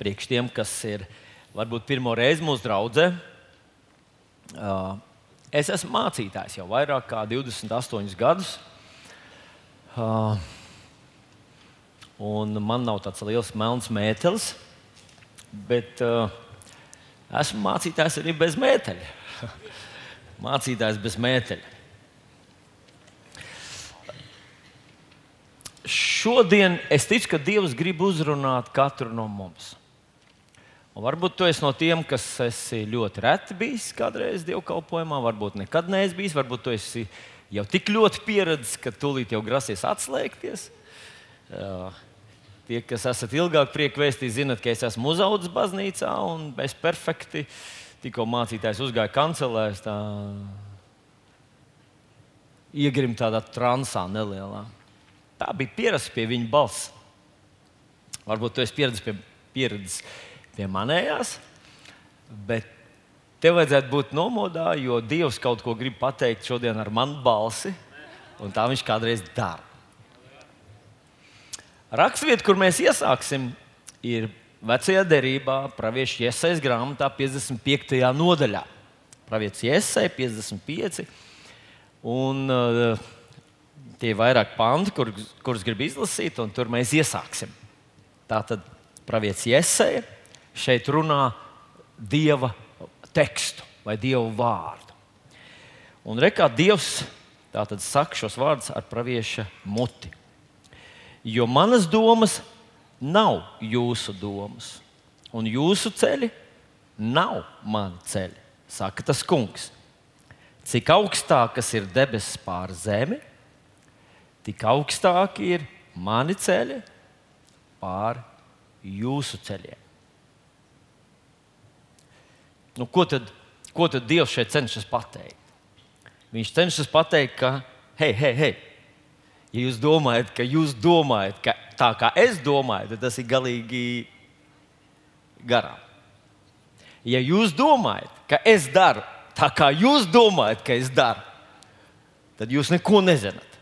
priekš tiem, kas ir varbūt pirmo reizi mūsu draudzē. Uh, es esmu mācītājs jau vairāk kā 28 gadus. Uh, un man nav tāds liels melns mētelis, bet uh, esmu mācītājs arī bez mēteļa. mācītājs bez mēteļa. Šodien es ticu, ka Dievs grib uzrunāt katru no mums. Un varbūt tu esi no tiem, kas esi ļoti reti bijis kādreiz dievkalpojumā, varbūt nekad neesi bijis, varbūt tu esi jau tik ļoti pieredzējis, ka tūlīt jau grasies atslēgties. Uh, tie, kas esat ilgāk prieku vēstī, zinat, ka es esmu uzaugusi baznīcā un es perfekti tikko mācītājs uzgāja kancelēs, tā iegrim tādā transā nelielā. Tā bija pieredze pie viņa balss. Varbūt tu esi pieredzējis pie, pieredzes pie manējās, bet tev vajadzētu būt nomodā, jo Dievs kaut ko grib pateikt šodien ar manu balsi, un tā viņš kādreiz dara. Raksturvieta, kur mēs iesāksim, ir vecajā derībā, pravieša iesaistas grāmatā, 55. nodaļā. Pravietis iesaistas 55. Un, uh, tie ir vairāk panti, kur, kurus gribu izlasīt, un tur mēs iesāksim. Tā tad pravietis Jēzeja šeit runā dieva tekstu vai dieva vārdu. Un rekā Dievs tātad saka šos vārdus ar pravieša muti. Jo manas domas nav jūsu domas, un jūsu ceļi nav mani ceļi, saka tas kungs. Cik augstākas ir debesis pār zemi, tik augstāki ir mani ceļi pār jūsu ceļiem. Nu, ko, tad, ko tad Dievs šeit cenšas pateikt? Viņš cenšas pateikt, ka, hei, hei, hei, ja jūs domājat, ka jūs domājat, ka tā kā es domāju, tad tas ir galīgi garām. Ja jūs domājat, ka es daru tā, kā jūs domājat, ka es daru, tad jūs neko nezināt.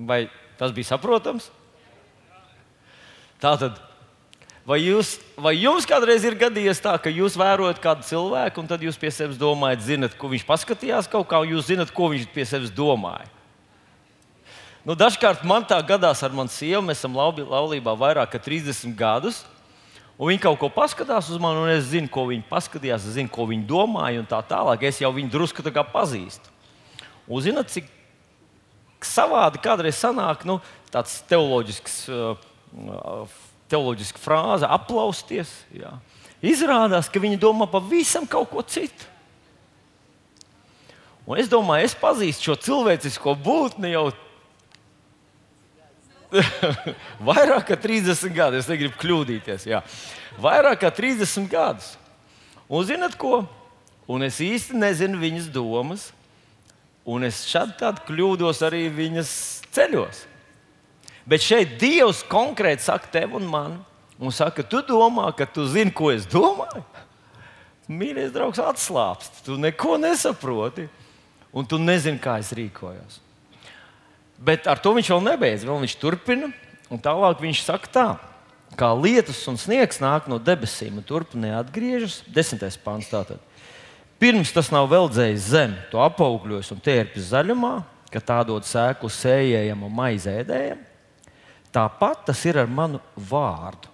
Vai tas bija saprotams? Tā tad, vai, jūs, vai jums kādreiz ir gadījies tā, ka jūs vērojat kādu cilvēku, un tad jūs pie sevis domājat, zinat, ko viņš paskatījās kaut kā, un jūs zinat, ko viņš pie sevis domāja? Nu, dažkārt man tā gadās ar manu sievu. Mēs esam laulībā vairāk kā 30 gadus. Un viņi kaut ko paskatās uz mani, un es zinu, ko viņi paskatījās, es zinu, ko viņi domāja, un tā tālāk. Es jau viņu drusku pazīstu. Un zināt, cik savādi kādreiz sanāk nu, tāds teoloģisks, uh, teoloģiska frāze - aplausties. Jā. Izrādās, ka viņi domā pavisam kaut ko citu. Un es domāju, es pazīstu šo cilvēcisko būtni jau vairāk kā 30 gadus. Es negribu kļūdīties. Jā. Vairāk kā 30 gadus. Un zinat ko? Un es īsti nezinu viņas domas. Un es šādi kļūdos arī viņas ceļos. Bet šeit Dievs konkrēti saka tev un man, un saka, tu domā, ka tu zini, ko es domāju. Mīļais draugs, atslābst. Tu neko nesaproti, un tu nezini, kā es rīkojos. Bet ar to viņš vēl nebeidz. Vēl viņš turpina, un tālāk viņš saka, tā, kā lietus un sniegs nāk no debesīm un turpina neatgriežas. Desmitais pāns tātad. Pirms tas nav veldzējis zemi, to apaugļos un tērpjas zaļumā, ka tā dod sēklu sējējam un maizēdējam. Tāpat tas ir ar manu vārdu,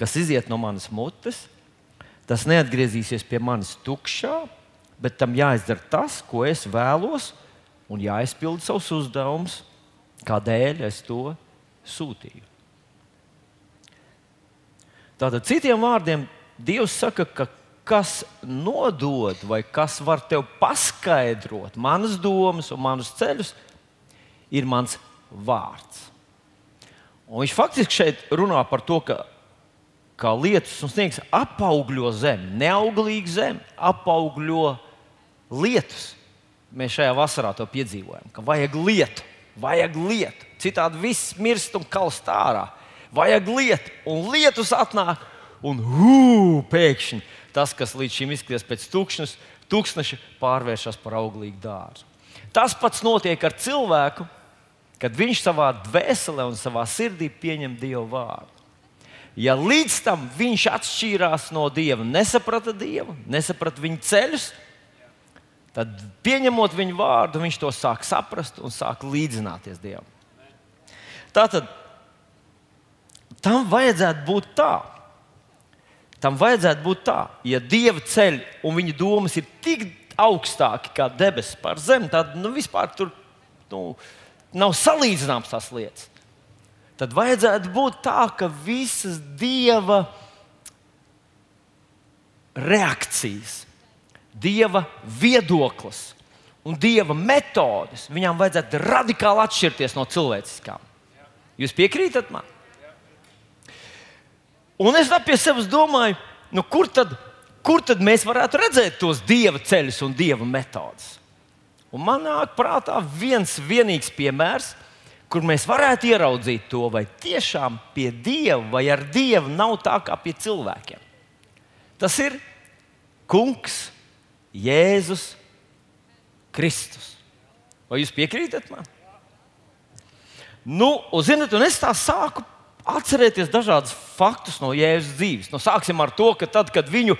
kas iziet no manas mutes. Tas neatgriezīsies pie manis tukšā, bet tam jāizdara tas, ko es vēlos, un jāizpild savs uzdevums, kādēļ es to sūtīju. Tātad, citiem vārdiem, Dievs saka, ka kas nodod vai kas var tev paskaidrot manas domas un manus ceļus, ir mans vārds. Un viņš faktiski šeit runā par to, ka kā lietus un sniegs apaugļo zemi, neauglīgu zemi, apaugļo lietus. Mēs šajā vasarā to piedzīvojam, ka vajag lietu, vajag lietu. Citādi viss mirst un kalst ārā. Vajag lietu, un lietus atnāk, un hū, pēkšņi tas, kas līdz šim izskatījās pēc tūkstnes, tūkstneša, pārvēršas par auglīgu dārzu. Tas pats notiek ar cilvēku, kad viņš savā dvēselē un savā sirdī pieņem Dieva vārdu. Ja līdz tam viņš atšķīrās no Dieva, nesaprata Dievu, nesaprata viņa ceļus, tad pieņemot viņa vārdu, viņš to sāk saprast un sāk līdzināties Dievam. Tātad tam vajadzētu būt tā. Tam vajadzētu būt tā, ja Dieva ceļi un viņa domas ir tik augstāki kā debesis pār zemi, tad nu, vispār tur nu, nav salīdzināms tās lietas tad vajadzētu būt tā, ka visas dieva reakcijas, dieva viedoklis un dieva metodes viņām vajadzētu radikāli atšķirties no cilvēciskām. Jūs piekrītat man? Un es pie sevis domāju, nu, kur, tad, kur tad mēs varētu redzēt tos dieva ceļus un dieva metodes? Un man nāk prātā viens vienīgs piemērs, kur mēs varētu ieraudzīt to, vai tiešām pie Dieva vai ar Dievu nav tā kā pie cilvēkiem. Tas ir Kungs, Jēzus Kristus. Vai jūs piekrītat man? Nu, un, zinat, un es tā sāku atcerēties dažādus faktus no Jēzus dzīves. Nu, sāksim ar to, ka tad, kad viņu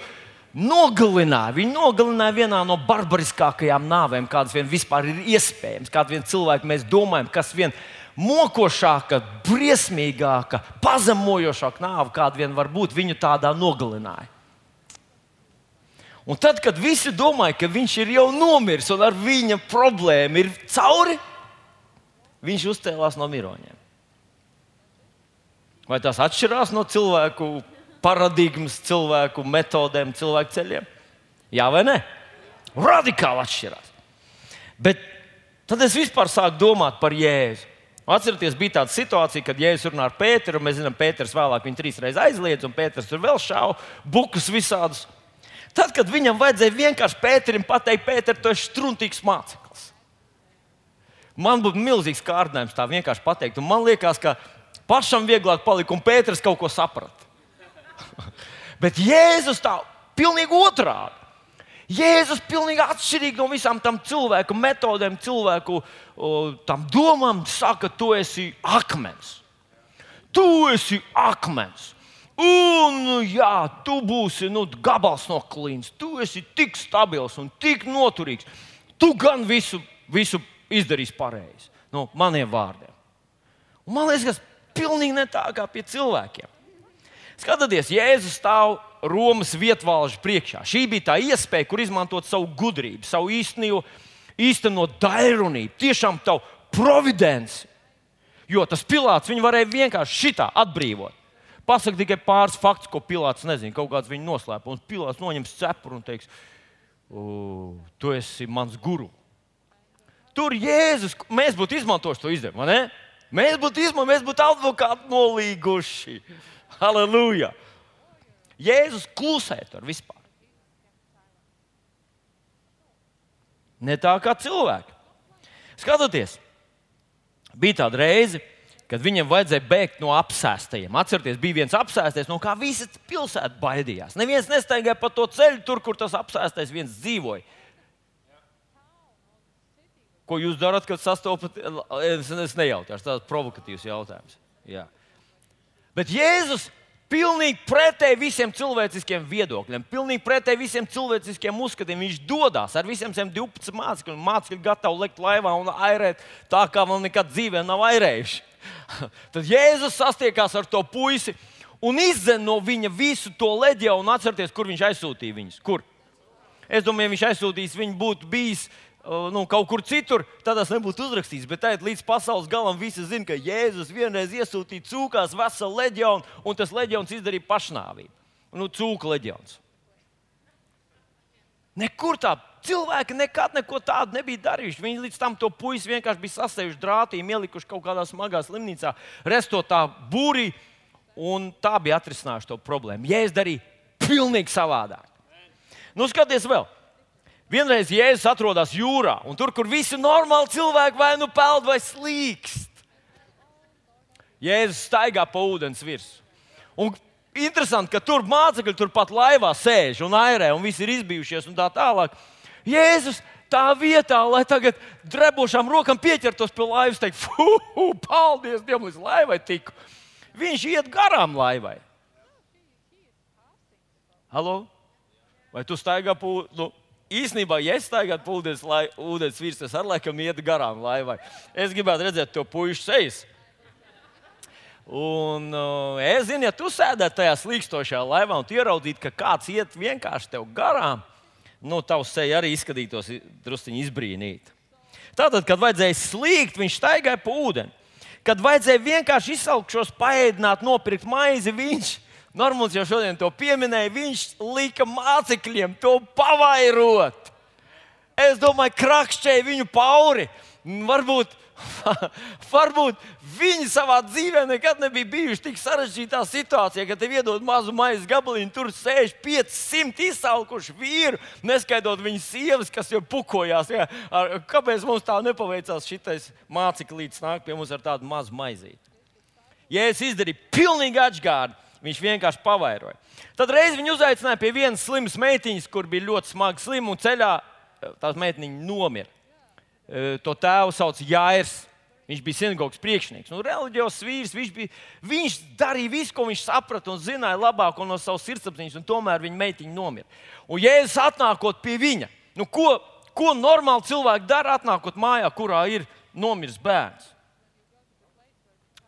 nogalināja, viņu nogalināja vienā no barbariskākajām nāvēm, kādas vien vispār ir iespējams, kādu vien cilvēku mēs domājam, kas vien mokošāka, briesmīgāka, pazemojošāka nāve, kāda vien var būt, viņu tādā nogalināja. Un tad, kad visi domāja, ka viņš ir jau nomiris un ar viņa problēmu ir cauri, viņš uzcēlās no miroņiem. Vai tas atšķirās no cilvēku paradigmas, cilvēku metodēm, cilvēku ceļiem? Jā vai nē? Radikāli atšķirās. Bet tad es vispār sāku domāt par Jēzu. Atcerieties, bija tāda situācija, kad Jēzus runā ar Pēteru, mēs zinām, Pēters vēlāk viņu trīs reizes aizliedz, un Pēters tur vēl šāva bukus visādus. Tad, kad viņam vajadzēja vienkārši Pēterim pateikt, Pēter, tu esi struntīgs māceklis. Man būtu milzīgs kārdinājums tā vienkārši pateikt, un man liekas, ka pašam vieglāk palika, un Pēters kaut ko saprata. Bet Jēzus tā pilnīgi otrādi. Jēzus ir pilnīgi atšķirīgs no visām tām cilvēku metodēm, cilvēku tam domām. Saka, tu esi akmens. Tu esi akmens. Un, jā, tu būsi nu, gabals no klīnas. Tu esi tik stabils un tik noturīgs. Tu gan visu, visu izdarīsi pareizi. No maniem vārdiem. Un man liekas, tas pilnīgi ne tā kā pie cilvēkiem. Skatieties, Jēzus stāv Romas vietvalžu priekšā. Šī bija tā iespēja, kur izmantot savu gudrību, savu īstenību, īstenot dairunību, tiešām tavu providenci. Jo tas Pilārs viņu varēja vienkārši šitā atbrīvot. Pasaka tikai pāris faktus, ko Pilārs nezina, kaut kāds viņa noslēpums. Pilārs noņems cepuru un teiks, tu esi mans guru. Tur Jēzus, mēs būtu izmantojuši to izdevumu? Mēs būtu izmantojuši, mēs būtu advokāti nolīguši. Halleluja! Jēzus klusē tur vispār. Ne tā kā cilvēki. Skatoties, bija tāda reize, kad viņam vajadzēja bēgt no apsēstajiem. Atcerieties, bija viens apsēstais, no kā visa pilsēta baidījās. Neviens nestaigāja pa to ceļu, tur, kur tas apsēstais viens dzīvoja. Ko jūs darat, kad sastopat? Es nejautāšu, tas ir provokatīvs jautājums. Jā. Bet Jēzus pilnīgi pretēji visiem cilvēciskiem viedokļiem, pilnīgi pretēji visiem cilvēciskiem uzskatiem. Viņš dodas ar visiem saviem 12 mācekļiem, mācekļi gatavi lekt laivā un airēt tā, kā vēl nekad dzīvē nav airējuši. Tad Jēzus sastiekās ar to puisi un izdzen no viņa visu to leģionu. Atcerieties, kur viņš aizsūtīja viņus. Kur? Es domāju, ja viņš aizsūtīs, viņi būtu bijis nu, kaut kur citur, tad tas nebūtu uzrakstīts. Bet tagad līdz pasaules galam visi zina, ka Jēzus vienreiz iesūtīja cūkās veselu leģionu, un tas leģions izdarīja pašnāvību. Nu, cūku leģions. Nekur tā cilvēki nekad neko tādu nebija darījuši. Viņi līdz tam to puisi vienkārši bija sasējuši drātī, ielikuši kaut kādā smagā slimnīcā, restotā būrī, un tā bija atrisinājuši to problēmu. Jēzus darīja pilnīgi savādāk. Nu, skaties vēl! Vienreiz Jēzus atrodas jūrā, un tur, kur visi normāli cilvēki vai nu peld vai slīkst, Jēzus staigā pa ūdens virsmu. Un interesanti, ka tur mācekļi turpat laivā sēž un airē, un visi ir izbijušies un tā tālāk. Jēzus tā vietā, lai tagad drebošām rokām pieķertos pie laivas, teikt, fuhu, paldies Dievam, līdz laivai tiku. Viņš iet garām laivai. Halo? Vai tu staigā pa nu, īstenībā, ja es staigātu pa ūdens, virsmas, ar laikam iet garām laivai. Es gribētu redzēt to puikas sejas. Un uh, es zinu, ja tu sēdētu tajā slīkstošajā laivā un ieraudzītu, ka kāds iet vienkārši tev garām, nu, tavs seja arī izskatītos druskuļi izbrīnīt. Tātad, kad vajadzēja slīgt, viņš staigāja pa ūdeni. Kad vajadzēja vienkārši izsaukt šos paēdināt, nopirkt maizi, viņš, Normāls jau šodien to pieminēja, viņš lika mācekļiem to pavairot. Es domāju, krakšķēja viņu pauri. Varbūt Varbūt viņi savā dzīvē nekad nebija bijuši tik sarežģītā situācijā, ka tev iedod mazu maizes gabaliņu, tur sēž 500 izsalkuši vīri, neskaidrot viņu sievas, kas jau pukojās. Ja? Ar, kāpēc mums tā nepaveicās šitais māceklis nāk pie mums ar tādu mazu maizīti? Ja es izdarīju pilnīgi atgādājumu, viņš vienkārši pavairoja. Tad reiz viņu uzaicināja pie vienas slimas meitiņas, kur bija ļoti smagi slima, un ceļā tās meitiņas nomira to tēvu sauc Jānis. Viņš bija sinagogas priekšnieks, nu, reliģijos vīrs. Viņš, bija, viņš darīja visu, ko viņš saprata un zināja labāk no savas sirdsapziņas, un tomēr viņa meitiņa nomira. Un Jēzus atnākot pie viņa, nu, ko, ko normāli cilvēki dara, atnākot mājā, kurā ir nomiris bērns?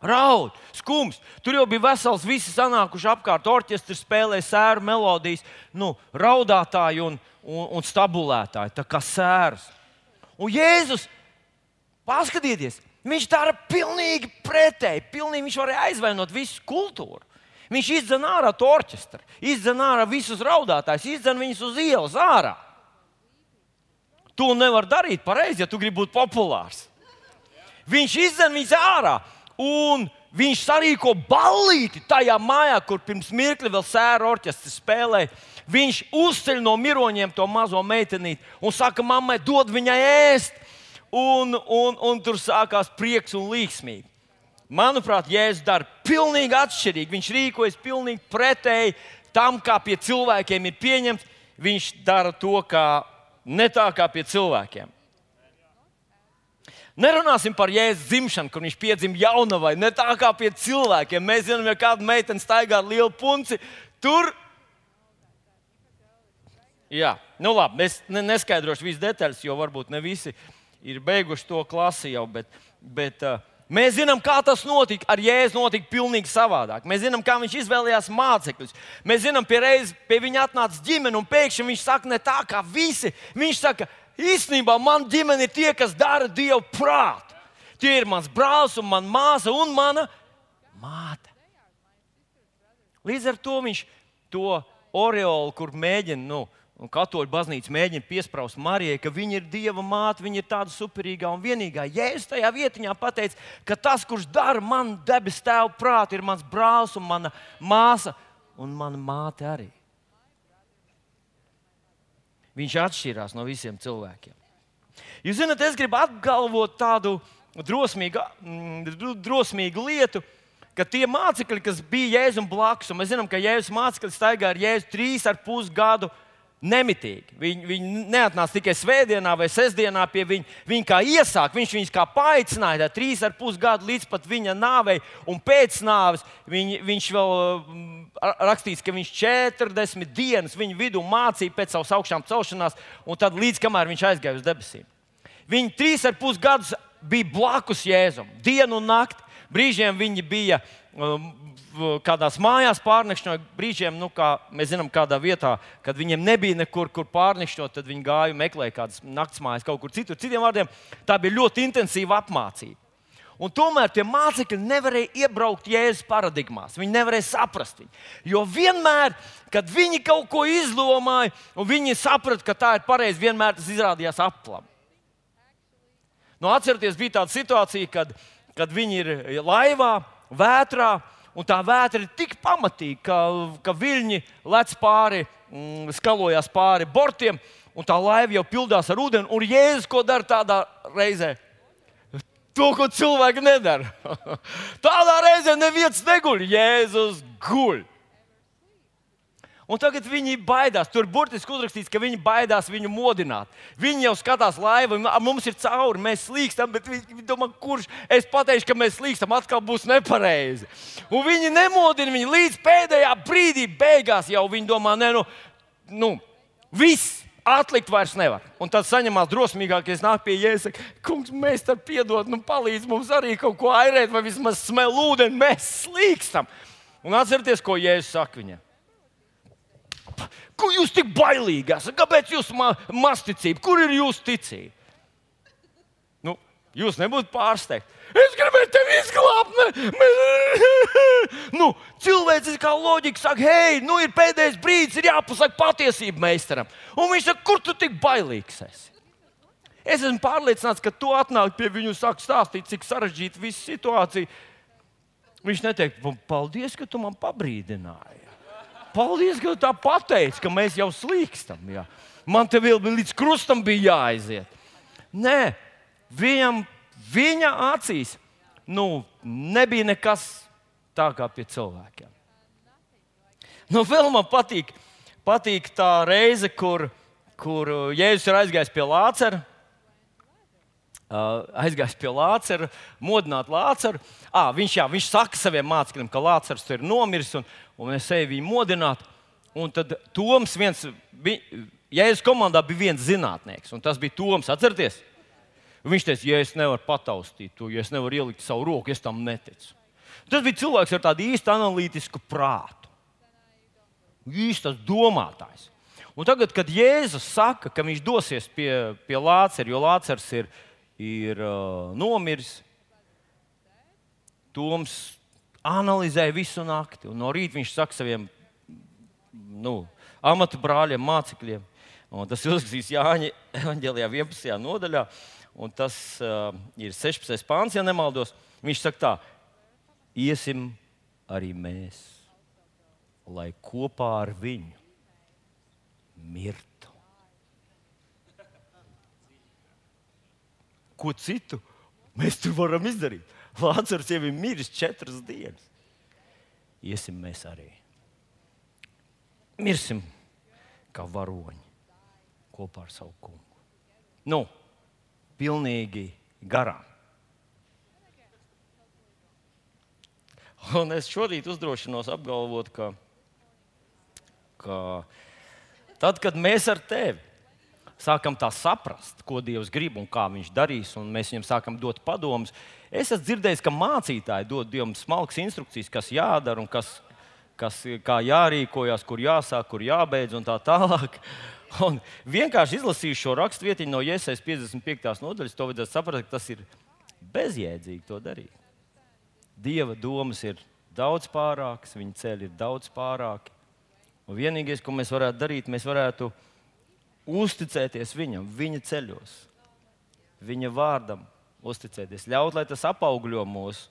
Raud, skums. Tur jau bija vesels, visi sanākuši apkārt. Orķestris spēlēja sēru melodijas, nu, raudātāji un, un, un stabulētāji, tā kā sēras. Un Jēzus, paskatieties, viņš dara pilnīgi pretēji. Pilnīgi viņš varēja aizvainot visu kultūru. Viņš izdzen ārā to orķestru, izdzen ārā visus raudātājus, izdzen viņus uz ielas ārā. To nevar darīt pareizi, ja tu gribi būt populārs. Viņš izdzen viņus ārā. Un viņš sarīko ballīti tajā mājā, kur pirms mirkli vēl sēra orķestris spēlēja. Viņš uzceļ no miroņiem to mazo meitenīti un saka, mammai, dod viņai ēst. Un, un, un tur sākās prieks un līgsmīgi. Manuprāt, Jēzus dara pilnīgi atšķirīgi. Viņš rīkojas pilnīgi pretēji tam, kā pie cilvēkiem ir pieņemts. Viņš dara to kā, ne tā kā pie cilvēkiem. Nerunāsim par Jēzus dzimšanu, kur viņš piedzima jaunavai, ne tā kā pie cilvēkiem. Mēs zinām, ja kāda meitene staigā ar lielu punci, tur. Jā, nu labi, es neskaidrošu visas detaļas, jo varbūt ne visi ir beiguši to klasi jau. Bet, bet, uh, Mēs zinām, kā tas notika. Ar Jēzu notika pavisam savādāk. Mēs zinām, kā viņš izvēlējās mācekļus. Mēs zinām, pie, reiz, pie viņa atnāca ģimene, un pēkšņi viņš saka, ne tā kā visi. Viņš saka, īstenībā man ģimene ir tie, kas dara Dievu prātu. Tie ir mans brālis, un mana māsa un mana māte. Līdz ar to viņš to oreolu, kur mēģina, nu, katoļu baznīca mēģina piesprāst Marijai, ka viņa ir Dieva māte, viņa ir tāda superīgā un vienīgā. Jēzus tajā vietiņā pateica, ka tas, kurš dara man debesu tēvu prātu, ir mans brālis un mana māsa un mana māte arī. Viņš atšķirās no visiem cilvēkiem. Jūs zināt, es gribu apgalvot tādu drosmīgu, mm, drosmīgu lietu, ka tie mācekļi, kas bija Jēzus blakus, un mēs zinām, ka Jēzus mācekļi staigā ar Jēzu trīs ar pus gadu nemitīgi. Viņi, viņi neatnāca tikai svētdienā vai sestdienā pie viņa. Viņi kā iesāk, viņš viņus kā paaicināja, trīs ar pus gadu līdz pat viņa nāvei, un pēc nāves viņ, viņš vēl mm, rakstīts, ka viņš 40 dienas viņu vidū mācīja pēc savas augšām celšanās, un tad līdz kamēr viņš aizgāja uz debesīm. Viņi trīs ar pus gadus bija blakus Jēzum, dienu un nakti. Brīžiem viņi bija kādās mājās pārnešņoja brīžiem, nu, kā mēs zinām, kādā vietā, kad viņiem nebija nekur, kur pārnešņot, tad viņi gāja un meklēja kādas naktsmājas kaut kur citur. Citiem vārdiem, tā bija ļoti intensīva apmācība. Un tomēr tie mācekļi nevarēja iebraukt Jēzus paradigmās. Viņi nevarēja saprast viņu. Jo vienmēr, kad viņi kaut ko izdomāja, un viņi saprata, ka tā ir pareizi, vienmēr tas izrādījās aplam. Nu, atcerieties, bija tāda situācija, kad, kad viņi ir laivā, vētrā, un tā vētra ir tik pamatīga, ka, ka viļņi lec pāri, mm, skalojās pāri bortiem, un tā laiva jau pildās ar ūdeni. Un Jēzus ko dara tādā reizē? To, ko cilvēki nedara. Tādā reizē neviens neguļ, Jēzus guļ. Un tagad viņi baidās. Tur burtiski uzrakstīts, ka viņi baidās viņu modināt. Viņi jau skatās laivu, mums ir cauri, mēs slīkstam, bet viņi domā, kurš es pateikšu, ka mēs slīkstam, atkal būs nepareizi. Un viņi nemodina viņu līdz pēdējā brīdī, beigās jau viņi domā, nē, nu, nu viss. Atlikt vairs nevar. Un tad saņemās drosmīgākais, nāk pie Jēzus. Kungs, mēs tam piedodam, nu, palīdz mums arī kaut ko airēt, vai vismaz smelt ūdeni, mēs slīkstam. Un atcerieties, ko Jēzus saka viņam. Ko jūs tik bailīgi esat? Kāpēc jūs ma masticība? Kur ir jūsu ticība? Nu, jūs nebūtu pārsteigti. Es gribēju tevi izglābt. Ne? nu, cilvēks kā loģika saka, hei, nu ir pēdējais brīdis, ir jāpasaka patiesība meistaram. Un viņš saka, kur tu tik bailīgs esi? Es esmu pārliecināts, ka tu atnāk pie viņu un sāki stāstīt, cik sarežģīta visa situācija. Viņš neteiks, paldies, ka tu man pabrīdināji. Paldies, ka tā pateici, ka mēs jau slīkstam. Jā. Man te vēl līdz krustam bija jāaiziet. Nē, viņam, viņa acīs nu, nebija nekas tā kā pie cilvēkiem. Nu, vēl man patīk, patīk tā reize, kur, kur Jēzus ir aizgājis pie Lācara. Aizgājis pie Lācara, modināt Lācaru. Ah, viņš, jā, viņš saka saviem mācekļiem, ka Lācars ir nomiris un, un es eju viņu modināt. Un tad Toms, viens, Jēzus komandā bija viens zinātnieks, un tas bija Toms. Atcerieties, viņš teica, ja es nevaru pataustīt to, ja es nevaru ielikt savu roku, es tam neticu. Tas bija cilvēks ar tādu īstu analītisku prātu, īstas domātājs. Un tagad, kad Jēzus saka, ka viņš dosies pie, pie Lācara, jo Lācars ir, ir uh, nomiris, Toms analizēja visu nakti. Un no rīta viņš saka saviem nu, amatu brāļiem, mācekļiem. Un tas ir uzrakstīts Jāņa evanģēlijā 11. nodaļā, un tas uh, ir 16. pāns, ja nemaldos. Viņš saka, tā, iesim arī mēs, lai kopā ar viņu mirtu. Ko citu mēs tur varam izdarīt? Lācis jau ir miris četras dienas. Iesim mēs arī. Mirsim kā varoņi kopā ar savu kungu. Nu, pilnīgi garām. Un es šodien uzdrošinos apgalvot, ka, ka tad, kad mēs ar tevi sākam tā saprast, ko Dievs grib un kā Viņš darīs, un mēs viņam sākam dot padomus, Es esmu dzirdējis, ka mācītāji dod Dievam smalkas instrukcijas, kas jādara un kas, kas, kā jārīkojas, kur jāsāk, kur jābeidz un tā tālāk. Un vienkārši izlasīju šo raksturvietiņu no Iesaistas 55. nodaļas, to vajadzētu saprast, ka tas ir bezjēdzīgi to darīt. Dieva domas ir daudz pārākas, viņa ceļi ir daudz pārāki. Un vienīgais, ko mēs varētu darīt, mēs varētu uzticēties viņam, viņa ceļos, viņa vārdam, uzticēties, ļaut, lai tas apaugļo mūs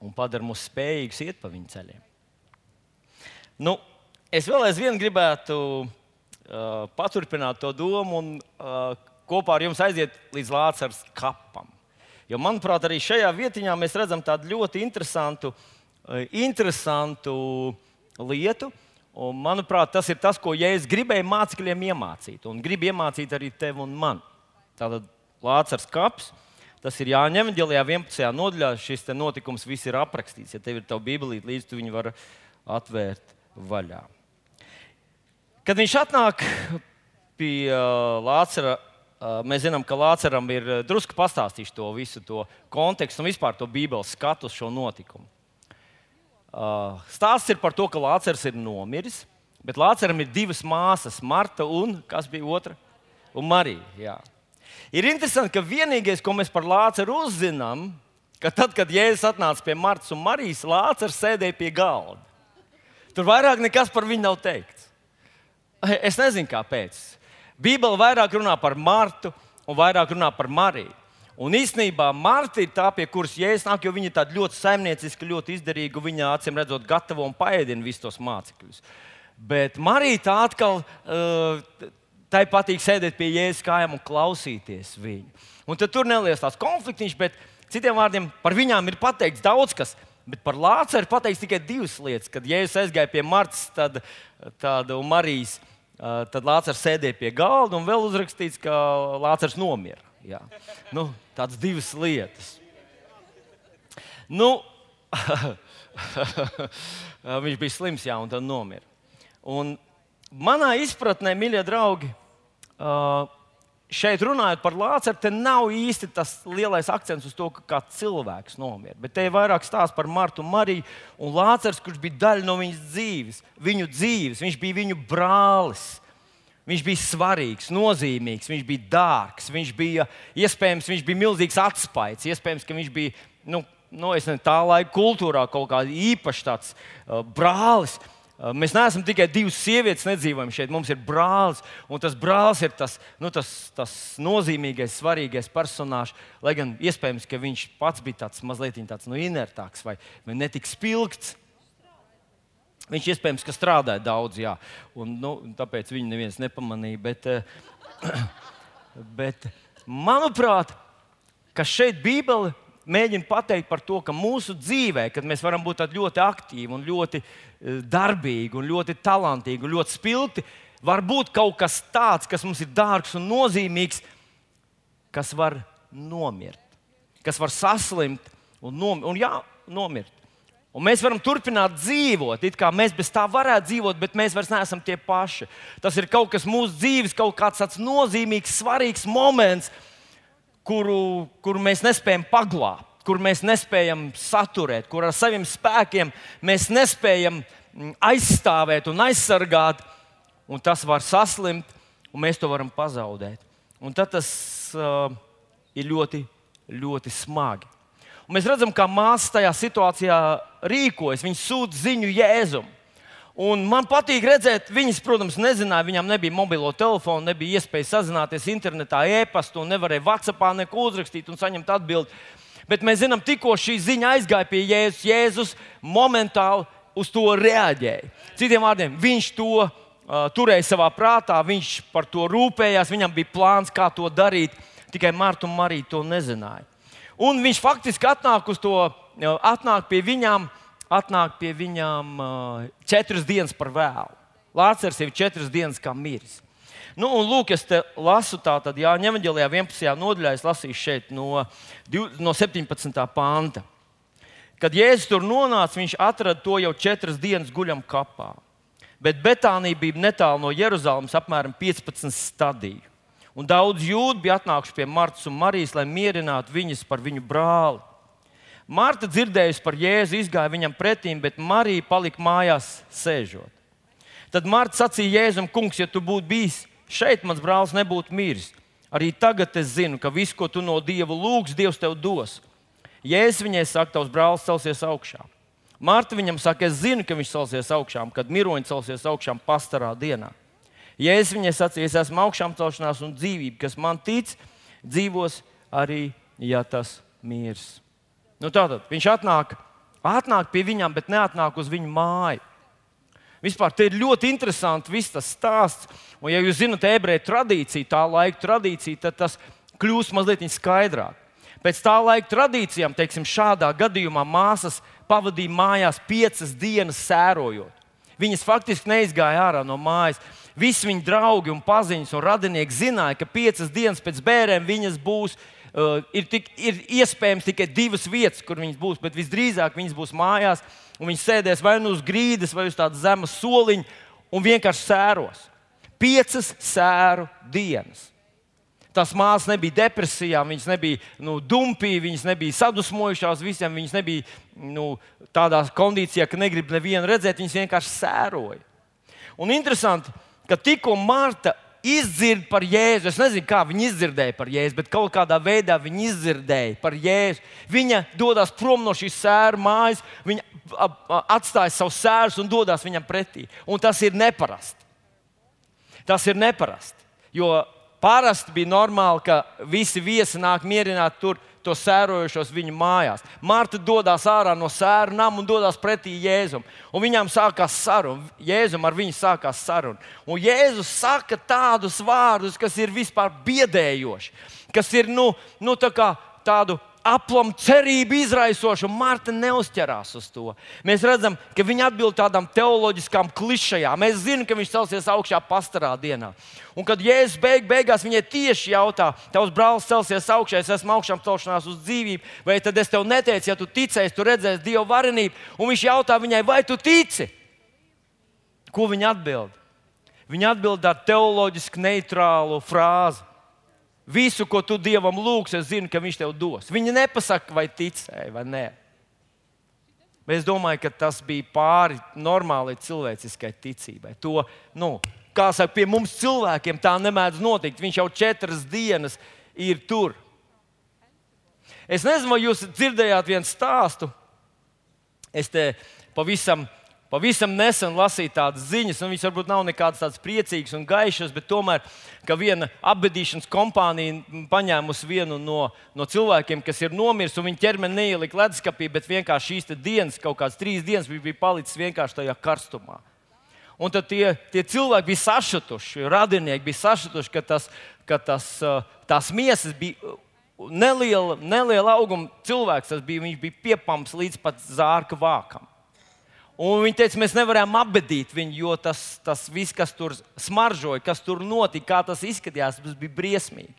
un padara mūs spējīgus iet pa viņu ceļiem. Nu, es vēl aizvien gribētu uh, paturpināt to domu un uh, kopā ar jums aiziet līdz Lācars kapam. Jo, manuprāt, arī šajā vietiņā mēs redzam tādu ļoti interesantu, uh, interesantu lietu. Un, manuprāt, tas ir tas, ko Jēzus gribēja mācekļiem iemācīt. Un grib iemācīt arī tevi un mani. Tātad Lācis kaps. Tas ir jāņem ģēlijā 11. nodaļā. Šis notikums viss ir aprakstīts. Ja tev ir tā bībelīte līdzi, tu viņu vari atvērt vaļā. Kad viņš atnāk pie uh, Lācara, uh, mēs zinām, ka Lācaram ir uh, drusku pastāstījis to visu to kontekstu un vispār to bībeles skatu uz šo notikumu. Stāsts ir par to, ka Lācars ir nomiris, bet Lācaram ir divas māsas, Marta un kas bija otra? Un Marija. Jā. Ir interesanti, ka vienīgais, ko mēs par Lācaru uzzinām, ka tad, kad Jēzus atnāca pie Martas un Marijas, Lācars sēdēja pie galda. Tur vairāk nekas par viņu nav teikts. Es nezinu, kāpēc. Bībele vairāk runā par Martu un vairāk runā par Mariju. Un īstenībā Marta ir tā, pie kuras jēzus nāk, jo viņa ir tāda ļoti saimnieciska, ļoti izdarīga. Viņa acīm redzot, gatavo un paēdina visus tos mācekļus. Bet Marija tā atkal uh, Tai patīk sēdēt pie jēzus kājām un klausīties viņu. Un tad tur neliels tās konfliktiņš, bet citiem vārdiem par viņām ir pateikts daudz kas. Bet par Lāceru pateiks tikai divas lietas. Kad Jēzus aizgāja pie Martas tad, tad, un Marijas, tad Lācars sēdēja pie galda un vēl uzrakstīts, ka Lācars nomira. Jā. Nu, tādas divas lietas. Nu, viņš bija slims, jā, un tad nomira. Un manā izpratnē, mīļie draugi, šeit runājot par Lācaru, te nav īsti tas lielais akcents uz to, ka kāds cilvēks nomira. Bet te ir vairāk stāsts par Martu Mariju un Lācars, kurš bija daļa no viņas dzīves, viņu dzīves. Viņš bija viņu brālis. Viņš bija svarīgs, nozīmīgs, viņš bija dārgs, viņš bija iespējams, viņš bija milzīgs atspējs. Iespējams, ka viņš bija nu, nu, ne, tā laika kultūrā kaut kāds īpašs tāds, uh, brālis. Uh, mēs neesam tikai divas sievietes, nedzīvojam šeit. Mums ir brālis, un tas brālis ir tas, nu, tas, tas nozīmīgais, svarīgais personāžs. Lai gan iespējams, ka viņš pats bija tāds mazliet tāds, nu, inertāks vai, vai netik spilgts. Viņš iespējams, ka strādāja daudz, jā, un nu, tāpēc viņu neviens nepamanīja. Bet, uh, bet manuprāt, ka šeit Bībele mēģina pateikt par to, ka mūsu dzīvē, kad mēs varam būt ļoti aktīvi, un ļoti eh, darbīgi, un ļoti talantīgi un ļoti spilgti, var būt kaut kas tāds, kas mums ir dārgs un nozīmīgs, kas var nomirt, kas var saslimt un, nom un jā, nomirt. Un mēs varam turpināt dzīvot, it kā mēs bez tā varētu dzīvot, bet mēs vairs neesam tie paši. Tas ir kaut kas mūsu dzīves, kaut kāds tāds nozīmīgs, svarīgs moments, kuru, kuru mēs nespējam paglābt, kuru mēs nespējam saturēt, kur ar saviem spēkiem mēs nespējam mm, aizstāvēt un aizsargāt, un tas var saslimt, un mēs to varam pazaudēt. Un tad tas uh, ir ļoti, ļoti smagi. Un mēs redzam, kā māsa tajā situācijā rīkojas. Viņa sūta ziņu Jēzumam. Un man patīk redzēt, viņas, protams, nezināja, viņām nebija mobilo telefonu, nebija iespēja sazināties internetā, e-pastā, un nevarēja Whatsappā neko uzrakstīt un saņemt atbildi. Bet mēs zinām, tikko šī ziņa aizgāja pie Jēzus, Jēzus momentāli uz to reaģēja. Citiem vārdiem, viņš to uh, turēja savā prātā, viņš par to rūpējās, viņam bija plāns, kā to darīt. Tikai Marta un Marija to nezināja. Un viņš faktiski atnāk, to, atnāk pie viņām atnāk pie viņām četras dienas par vēlu. Jau ir četras dienas kā miris. Nu, un, lūk, es te lasu tātad, Jā, ņemaģēlijā 11. nodaļā, es lasīšu šeit no, no 17. panta. Kad Jēzus tur nonāca, viņš atrada to jau četras dienas guļam kapā. Bet Betānija bija netālu no Jeruzalemes, apmēram 15 stadiju. Un daudz jūdu bija atnākuši pie Martas un Marijas, lai mierinātu viņas par viņu brāli. Marta dzirdējusi par Jēzu, izgāja viņam pretīm, bet Marija palika mājās sēžot. Tad Marta sacīja Jēzum, kungs, ja tu būtu bijis šeit, mans brālis nebūtu miris. Arī tagad es zinu, ka viss, ko tu no Dieva lūgs, Dievs tev dos. Jēzus viņai saka, tavs brālis celsies augšā. Marta viņam saka, es zinu, ka viņš celsies augšā, kad miroņi celsies augšā pastarā dienā. Jēzus viņai sacīja, es esmu augšām celšanās un dzīvība, kas man tic, dzīvos arī, ja tas mirs. Nu, tātad viņš atnāk, atnāk pie viņām, bet neatnāk uz viņu māju. Vispār te ir ļoti interesanti viss tas stāsts. Un, ja jūs zinat ebreju tradīciju, tā laika tradīciju, tad tas kļūst mazliet skaidrāk. Pēc tā laika tradīcijām, teiksim, šādā gadījumā māsas pavadīja mājās piecas dienas sērojot. Viņas faktiski neizgāja ārā no mājas. Visi viņu draugi, un paziņas un radinieki zināja, ka piecas dienas pēc bērniem viņas būs uh, ir, tik, ir iespējams tikai divas vietas, kur viņas būs, bet visdrīzāk viņas būs mājās, un viņas sēdēs vai nu uz grīdas, vai uz tādas zemes soliņa, un vienkārši sēros. Piecas sēru dienas. Tās māsas nebija depresijā, viņas nebija nu, dumpī, viņas nebija sadusmojušās visiem, viņas nebija nu, tādā kondīcijā, ka negrib nevienu redzēt, viņas vienkārši sēroja. Un interesanti, ka tikko Marta izdzird par Jēzu. Es nezinu, kā viņi izdzirdēja par Jēzu, bet kaut kādā veidā viņi izdzirdēja par Jēzu. Viņa dodas prom no šīs sēru mājas, viņa atstāja savu sērus un dodas viņam pretī. Un tas ir neparasti. Tas ir neparasti. Jo parasti bija normāli, ka visi viesi nāk mierināt tur to sērojušos viņu mājās. Marta dodas ārā no sēru nama un dodas pretī Jēzum. Un viņām sākās saruna. Jēzum ar viņu sākās saruna. Un Jēzus saka tādus vārdus, kas ir vispār biedējoši, kas ir nu, nu, tā kā tādu aplam cerību izraisoši, un Marta neuzķerās uz to. Mēs redzam, ka viņa atbild tādām teoloģiskām klišajām. Mēs zinām, ka viņš celsies augšā pastarā dienā. Un kad Jēzus beig, beigās viņai tieši jautā, tavs brālis celsies augšā, es esmu augšām celšanās uz dzīvību, vai tad es tev neteicu, ja tu ticēsi, tu redzēsi Dieva varenību. Un viņš jautā viņai, vai tu tici? Ko viņa atbild? Viņa atbild ar teoloģiski neitrālu frāzi. Visu, ko tu Dievam lūgsi, es zinu, ka Viņš tev dos. Viņa nepasaka, vai ticēji vai nē. Es domāju, ka tas bija pāri normālai cilvēciskai ticībai. To, nu, kā saka, pie mums cilvēkiem tā nemēdz notikt. Viņš jau četras dienas ir tur. Es nezinu, vai jūs dzirdējāt vienu stāstu. Es te pavisam Pavisam nesen lasīju tādas ziņas, un viņas varbūt nav nekādas tādas priecīgas un gaišas, bet tomēr, ka viena apbedīšanas kompānija paņēmusi vienu no, no cilvēkiem, kas ir nomiris, un viņa ķermeni neielika leduskapī, bet vienkārši šīs dienas, kaut kādas trīs dienas, bija palicis vienkārši tajā karstumā. Un tad tie, tie cilvēki bija sašutuši, radinieki bija sašutuši, ka, tas, ka tas, tās miesas bija neliela, neliela auguma cilvēks. Tas bija, viņš bija piepams līdz pat zārka vākam. Un viņi teica, mēs nevaram apbedīt viņu, jo tas, tas viss, kas tur smaržoja, kas tur notika, kā tas izskatījās, tas bija briesmīgi.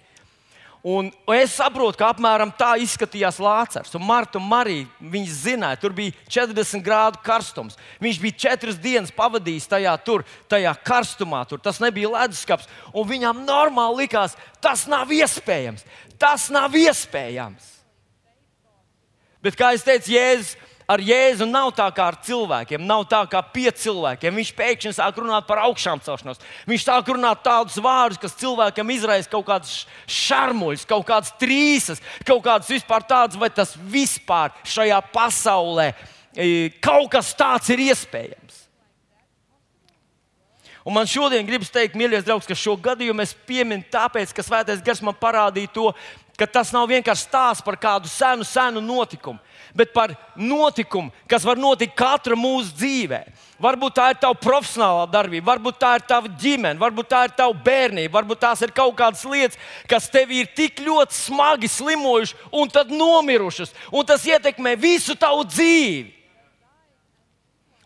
Un es saprotu, ka apmēram tā izskatījās Lācis. Un Marta un Marija, viņas zināja, tur bija 40 grādu karstums. Viņš bija četras dienas pavadījis tajā, tur, tajā karstumā. Tur. Tas nebija leduskapis. Un viņam normāli likās, tas nav iespējams. Tas nav iespējams. Bet, kā jau teicu, Jēzus ar Jēzu nav tā kā ar cilvēkiem, nav tā kā pie cilvēkiem. Viņš pēkšņi sāk runāt par augšām celšanos. Viņš sāk runāt tādus vārdus, kas cilvēkam izraisa kaut kādas šarmuļus, kaut kādas trīsas, kaut kādas vispār tādas, vai tas vispār šajā pasaulē kaut kas tāds ir iespējams. Un man šodien gribas teikt, mīļie draugi, ka šo gadījumu es pieminu tāpēc, ka Svētais Gars man parādīja to, ka tas nav vienkārši stāsts par kādu senu, senu notikumu bet par notikumu, kas var notikt katra mūsu dzīvē. Varbūt tā ir tava profesionālā darbība, varbūt tā ir tava ģimene, varbūt tā ir tava bērnība, varbūt tās ir kaut kādas lietas, kas tev ir tik ļoti smagi slimojušas un tad nomirušas, un tas ietekmē visu tavu dzīvi.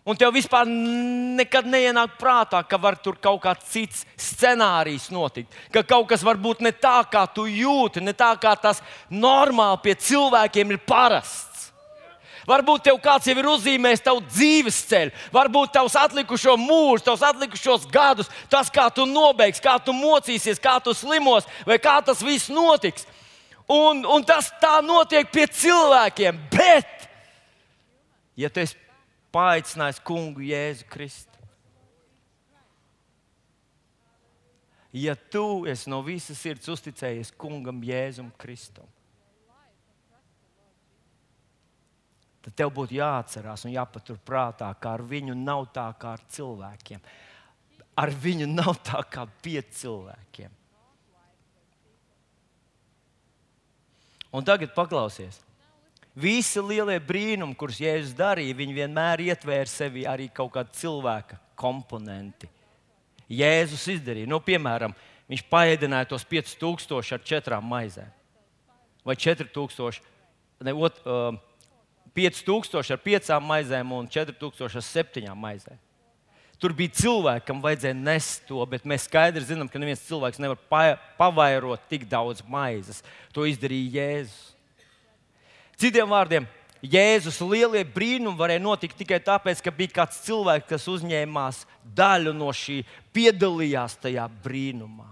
Un tev vispār nekad neienāk prātā, ka var tur kaut kāds cits scenārijs notikt. Ka kaut kas var būt ne tā, kā tu jūti, ne tā, kā tas normāli pie cilvēkiem ir parasts. Varbūt tev kāds jau ir uzzīmējis tavu dzīves ceļu, varbūt tavs atlikušo mūžu, tavs atlikušos gadus, tas, kā tu nobeigsi, kā tu mocīsies, kā tu slimos, vai kā tas viss notiks. Un, un tas tā notiek pie cilvēkiem. Bet, ja tu esi paaicinājis kungu Jēzu Kristu, ja tu esi no visas sirds uzticējies kungam Jēzum Kristum, tad tev būtu jāatcerās un jāpatur prātā, ka ar viņu nav tā kā ar cilvēkiem. Ar viņu nav tā kā pie cilvēkiem. Un tagad paklausies. Visi lielie brīnumi, kurus Jēzus darīja, viņi vienmēr ietvēra sevi arī kaut kādu cilvēka komponenti. Jēzus izdarīja, nu, piemēram, viņš paēdināja tos 5000 ar četrām maizēm. Vai 4000, ne, ot, uh, 5000 ar 5 maizēm un 4000 ar 7 maizēm. Tur bija cilvēki, kam vajadzēja nest to, bet mēs skaidri zinām, ka neviens cilvēks nevar pavairot tik daudz maizes. To izdarīja Jēzus. Citiem vārdiem, Jēzus lielie brīnumi varēja notikt tikai tāpēc, ka bija kāds cilvēks, kas uzņēmās daļu no šī, piedalījās tajā brīnumā.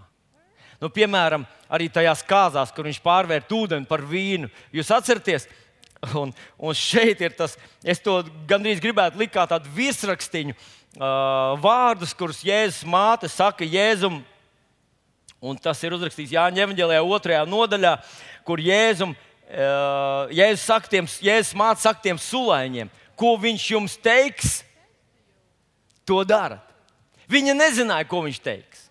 Nu, piemēram, arī tajās kāzās, kur viņš pārvērta ūdeni par vīnu. Jūs atceraties, Un, un šeit ir tas, es to gandrīz gribētu likt kā tādu virsrakstiņu, uh, vārdus, kurus Jēzus māte saka Jēzum. Un tas ir uzrakstīts Jāņa Evanģēlijā, otrajā nodaļā, kur Jēzum, uh, Jēzus, saka tiem, Jēzus māte saka tiem sulaiņiem, ko viņš jums teiks, to darat. Viņa nezināja, ko viņš teiks.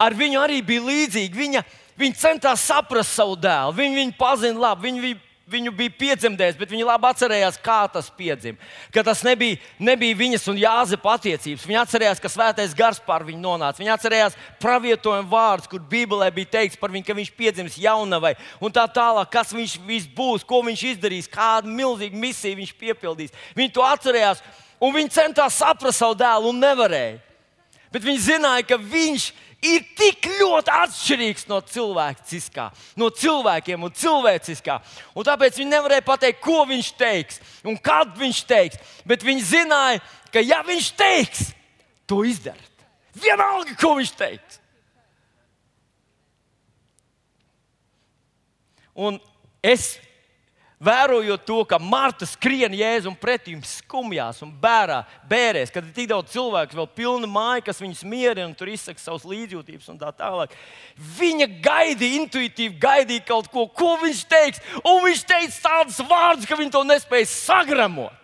Ar viņu arī bija līdzīgi. Viņa, viņa centās saprast savu dēlu, viņa viņu pazina labi. Viņa, viņa viņu bija piedzemdējis, bet viņi labi atcerējās, kā tas piedzima. Ka tas nebija, nebija viņas un Jāzepa attiecības. Viņi atcerējās, ka svētais gars pār viņu nonāca. Viņi atcerējās pravietojumu vārdus, kur Bībelē bija teikts par viņu, ka viņš piedzims jaunavai un tā tālāk, kas viņš, būs, ko viņš izdarīs, kādu milzīgu misiju viņš piepildīs. Viņi to atcerējās un viņi centās saprast savu dēlu un nevarēja. Bet viņi zināja, ka viņš ir tik ļoti atšķirīgs no cilvēciskā, no cilvēkiem un cilvēciskā. Un tāpēc viņi nevarēja pateikt, ko viņš teiks un kad viņš teiks. Bet viņi zināja, ka ja viņš teiks, to izdarīt. Vienalga, ko viņš teiks. Un es Vērojot to, ka Marta skrien jēzum pretī, skumjās un bērā, bērēs, kad ir tik daudz cilvēku, vēl pilna māja, kas viņus mierina un tur izsaka savas līdzjūtības un tā tālāk. Viņa gaidīja, intuitīvi gaidīja kaut ko, ko viņš teiks, un viņš teica tādus vārdus, ka viņi to nespēja sagramot.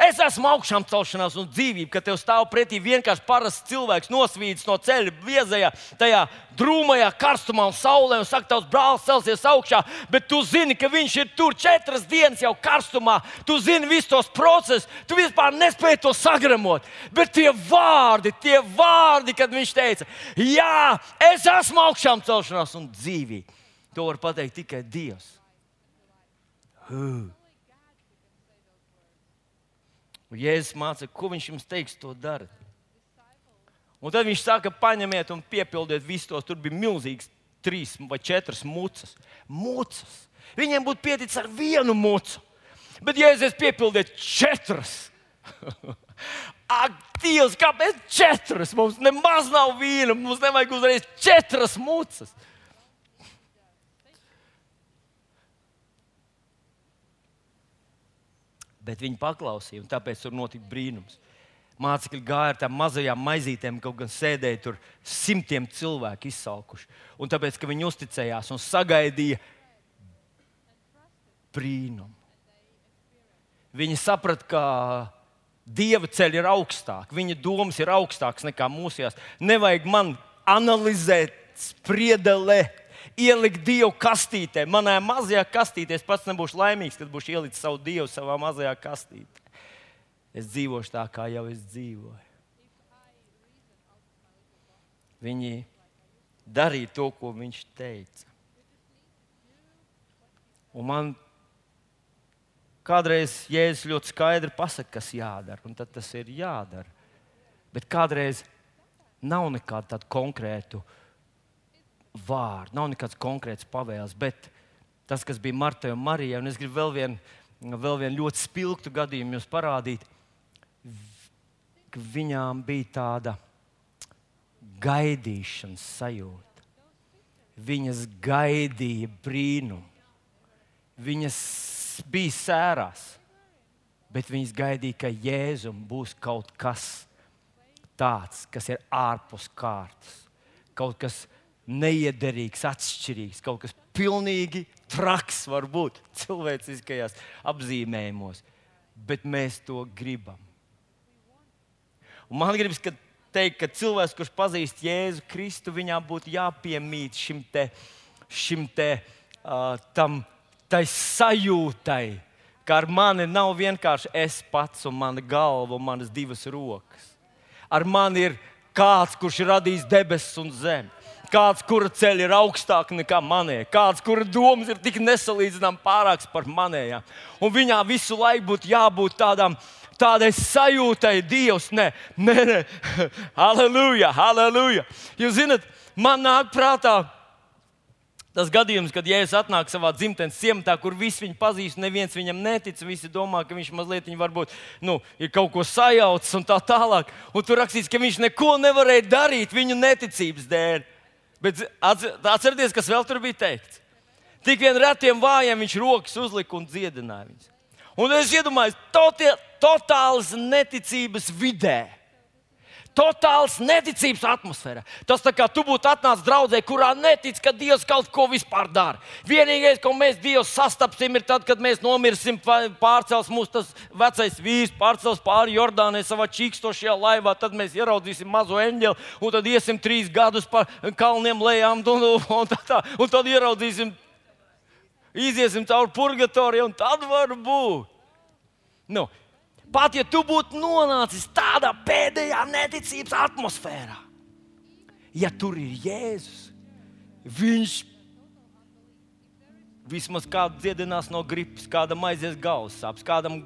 Es esmu augšām celšanās un dzīvība, ka tev stāv pretī vienkārši parasts cilvēks, nosvīdis no ceļa, viezajā, tajā drūmajā karstumā un saulē, un saka, tavs brālis celsies augšā, bet tu zini, ka viņš ir tur četras dienas jau karstumā. Tu zini visus tos procesus, tu vispār nespēji to sagramot. Bet tie vārdi, tie vārdi, kad viņš teica, jā, es esmu augšām celšanās un dzīvība, to var pateikt tikai Dievs. Huh. Un Jēzus māca, ko viņš jums teiks, to dara. Un tad viņš saka, paņemiet un piepildiet visus tos. Tur bija milzīgs trīs vai četras mucas. mucas. Viņiem būtu pieticis ar vienu mucu. Bet, ja es piepildītu četras, ak, Dievs, kāpēc četras? Mums nemaz nav vīna, mums nevajag uzreiz četras mucas. Bet viņi paklausīja, un tāpēc tur notika brīnums. Mācekļi gāja ar tām mazajām maizītēm, kaut gan sēdēja tur simtiem cilvēku izsalkuši. Un tāpēc, ka viņi uzticējās un sagaidīja brīnumu. Viņi saprata, ka dieva ceļš ir augstāks, viņa domas ir augstākas nekā mūsējās. Nevajag man analizēt, spriedelēt ielikt dievu kastītē. Manā mazajā kastītē es pats nebūšu laimīgs, kad būšu ielicis savu dievu savā mazajā kastītē. Es dzīvošu tā, kā jau es dzīvoju. Viņi darīja to, ko viņš teica. Un man kādreiz Jēzus ļoti skaidri pasakā, kas jādara, un tas ir jādara. Bet kādreiz nav nekādu konkrētu uh, vārdu, nav nekāds konkrēts pavēles, bet tas, kas bija Martai un Marijai, un es gribu vēl vienu, vēl vienu ļoti spilgtu gadījumu jums parādīt, ka viņām bija tāda gaidīšanas sajūta. Viņas gaidīja brīnumu. Viņas bija sērās, bet viņas gaidīja, ka Jēzum būs kaut kas tāds, kas ir ārpus kārtas. Kaut kas neiederīgs, atšķirīgs, kaut kas pilnīgi traks var būt cilvēciskajās apzīmējumos, bet mēs to gribam. Un man gribas teikt, ka cilvēks, kurš pazīst Jēzu Kristu, viņam būtu jāpiemīt šim te, šim te uh, tam, tai sajūtai, ka ar mani nav vienkārši es pats un mana galva un manas divas rokas. Ar mani ir kāds, kurš ir radījis debesis un zemi kāds, kura ceļa ir augstāka nekā manējā, kāds, kura domas ir tik nesalīdzināmas pārākas par manējām. Un viņā visu laiku būtu jābūt tādam. Tādai sajūtai, Dievs, nē, nē, nē. aleluja, aleluja. Jūs zināt, man nāk prātā tas gadījums, kad Jēzus atnāk savā dzimtenes ciematā, kur visi viņu pazīst, neviens viņam netic. Visi domā, ka viņš mazliet viņa varbūt nu, ir kaut ko sajaucis un tā tālāk. Un tur rakstīts, ka viņš neko nevarēja darīt viņu neticības dēļ. Bet atcerieties, kas vēl tur bija teikts. Tik vien retiem vājiem viņš rokas uzlika un dziedināja viņus. Un es iedomājos, totāls neticības vidē totāls neticības atmosfēra. Tas tā kā tu būtu atnācis draudzē, kurā netic, ka Dievs kaut ko vispār dara. Vienīgais, ko mēs Dievu sastapsim, ir tad, kad mēs nomirsim, pārcels mūsu tas vecais vīrs, pārcels pāri Jordānai savā čīkstošajā laivā. Tad mēs ieraudzīsim mazo eņģeli, un tad iesim trīs gadus pa kalniem lejām, un, un, tā, tā, un tad ieraudzīsim iziesim cauri purgatorijam, un tad var būt. Nu, pat ja tu būtu nonācis tādā pēdējā neticības atmosfērā, ja tur ir Jēzus, viņš vismaz kādu dziedinās no gripas, kādam aizies galvas sāpes, kādam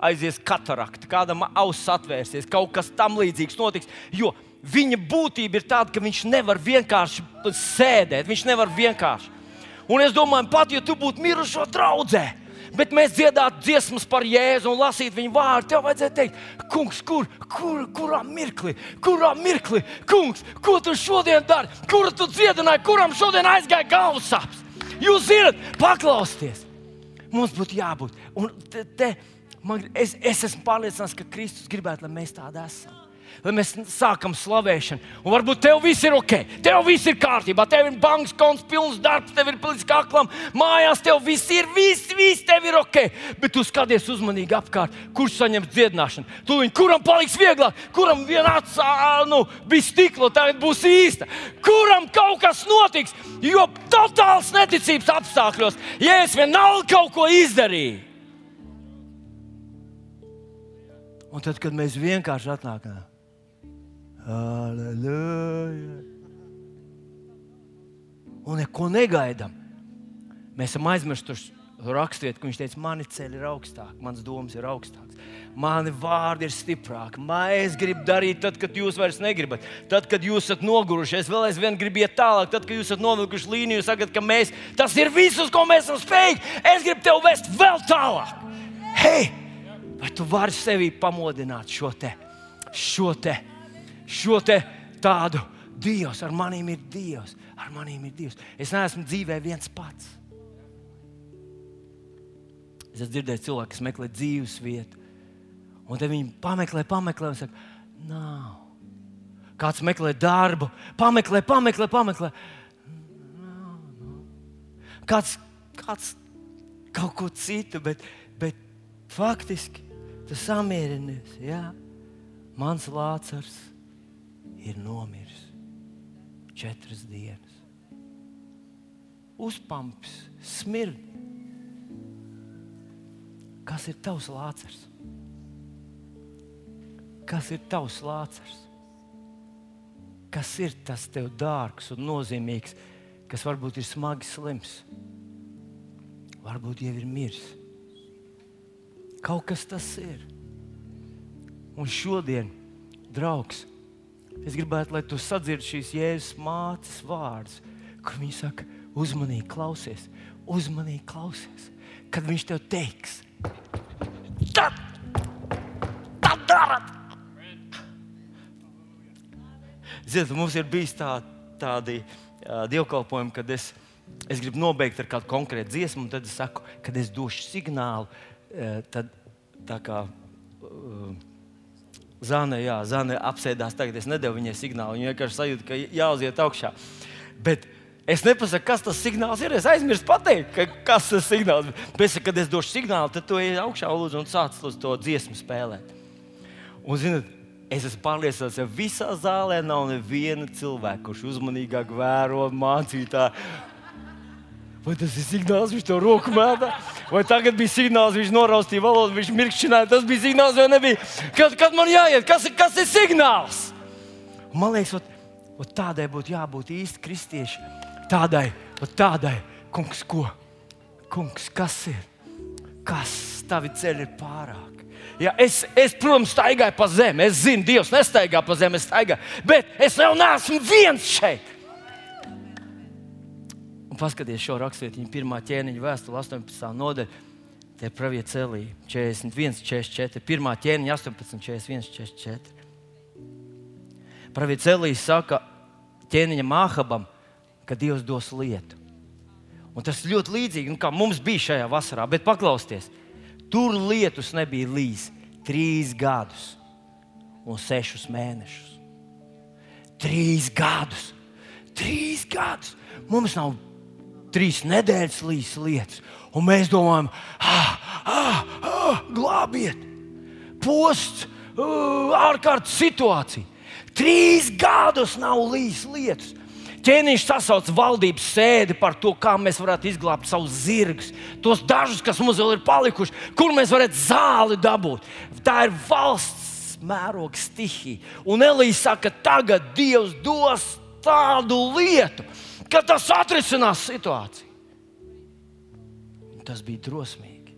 aizies katarakta, kādam auss atvērsies, kaut kas tam līdzīgs notiks. Jo viņa būtība ir tāda, ka viņš nevar vienkārši sēdēt, viņš nevar vienkārši. Un es domāju, pat ja tu būtu mirušo draudzē, bet mēs dziedātu dziesmas par Jēzu un lasītu viņa vārdu, tev vajadzētu teikt, kungs, kur, kur, kurā mirklī, kurā mirklī, kungs, ko tu šodien dari, kuru tu dziedināji, kuram šodien aizgāja galvas sāpes. Jūs zināt, paklausieties! Mums būtu jābūt. Un te, te, man, es, es esmu pārliecināts, ka Kristus gribētu, lai mēs tādi esam lai mēs sākam slavēšanu. Un varbūt tev viss ir ok, tev viss ir kārtībā, tev ir bankas konts, pilns darbs, tev ir pilns kaklam, mājās tev viss ir, viss, viss tev ir ok. Bet tu skaties uzmanīgi apkārt, kurš saņems dziedināšanu. Tu viņu, kuram paliks vieglāk, kuram viena atsā, nu, bija stikla, tagad būs īsta. Kuram kaut kas notiks, jo totāls neticības apstākļos, ja es vienalga kaut ko izdarīju. Un tad, kad mēs vienkārši atnākam, Aleluja! Un neko negaidām. Mēs esam aizmirsuši rakstīt, ka viņš teica, mani ceļi ir augstāki, mans domas ir augstāks, mani vārdi ir stiprāki. Es gribu darīt, tad, kad jūs vairs negribat, tad, kad jūs esat noguruši. Es vēl aizvien gribu iet tālāk, tad, kad jūs esat novilkuši līniju, sakat, ka mēs, tas ir viss, ko mēs esam spējīgi. Es gribu tevi vest vēl tālāk. Hei, vai tu vari sevi pamodināt šo te? Šo te šo tādu Dievs, ar maniem ir Dievs, ar maniem ir Dievs. Es neesmu dzīvē viens pats. Es esmu dzirdējis cilvēku, kas meklē dzīves vietu. Un tad viņi pameklē, pameklē un saka, nav. Kāds meklē darbu, pameklē, pameklē, pameklē. Nav, nav. Kāds, kāds kaut ko citu, bet, bet faktiski tas samierinies. Ja? Mans lācars ir nomiris četras dienas. Uzpamps, smird. Kas ir tavs lācars? Kas ir tavs lācars? Kas ir tas tev dārgs un nozīmīgs, kas varbūt ir smagi slims, varbūt jau ir miris? Kaut kas tas ir. Un šodien, draugs, Es gribētu, lai tu sadzirdi šīs Jēzus mātes vārdus, kur viņa saka, uzmanīgi klausies, uzmanīgi klausies. Kad viņš tev teiks, tad, tad darat! Ziniet, mums ir bijis tā, tādi uh, dievkalpojumi, kad es, es gribu nobeigt ar kādu konkrētu dziesmu, un tad es saku, kad es došu signālu, uh, tad tā kā. Uh, Zāne, jā, Zāne apsēdās tagad. Es nedevu viņai signālu. Viņa vienkārši sajūta, ka jāuziet augšā. Bet es nepasaku, kas tas signāls ir. Es aizmirsu pateikt, ka, kas tas signāls ir. Bet, kad es došu signālu, tad tu ej augšā lūdzu, un sāc to dziesmu spēlēt. Un, zinot, es esmu pārliecināts, ka visā zālē nav neviena cilvēka, kurš uzmanīgāk vēro mācītāju Vai tas ir signāls, viņš to roku mētā? Vai tagad bija signāls, viņš noraustīja valodu, viņš mirkšķināja? Tas bija signāls vai nebija? Kad, kad man jāiet, kas, kas ir signāls? Man liekas, ot, ot tādai būtu jābūt īsti kristieši. Tādai, tādai, kungs, ko? Kungs, kas ir? Kas tavi ceļi ir pārāk? Ja es, es, protams, staigāju pa zemi. Es zinu, Dievs nestaigā pa zemi, es staigāju. Bet es jau neesmu viens šeit. Paskatieties šo raksturību, pirmā ķēniņa vēstule, 18. nodaļa. Te ir pravietis Elīja 41, 44, 1 ķēniņa 18, 41, 44. Pravietis Elīja saka ķēniņam Māhabam, ka Dievs dos lietu. Un tas ļoti līdzīgi, kā mums bija šajā vasarā, bet paklausieties, tur lietus nebija līdz trīs gadus un sešus mēnešus. Trīs gadus! Trīs gadus! Mums nav trīs nedēļas līdz lietas. Un mēs domājam, ah, ah, ah, glābiet, posts, uh, ārkārtas situācija. Trīs gadus nav līdz lietas. Ķēniņš sasauc valdības sēdi par to, kā mēs varētu izglābt savus zirgus, tos dažus, kas mums vēl ir palikuši, kur mēs varētu zāli dabūt. Tā ir valsts mēroga stihija. Un Elīze saka, tagad Dievs dos tādu lietu, ka tas atrisinās situāciju. Tas bija drosmīgi.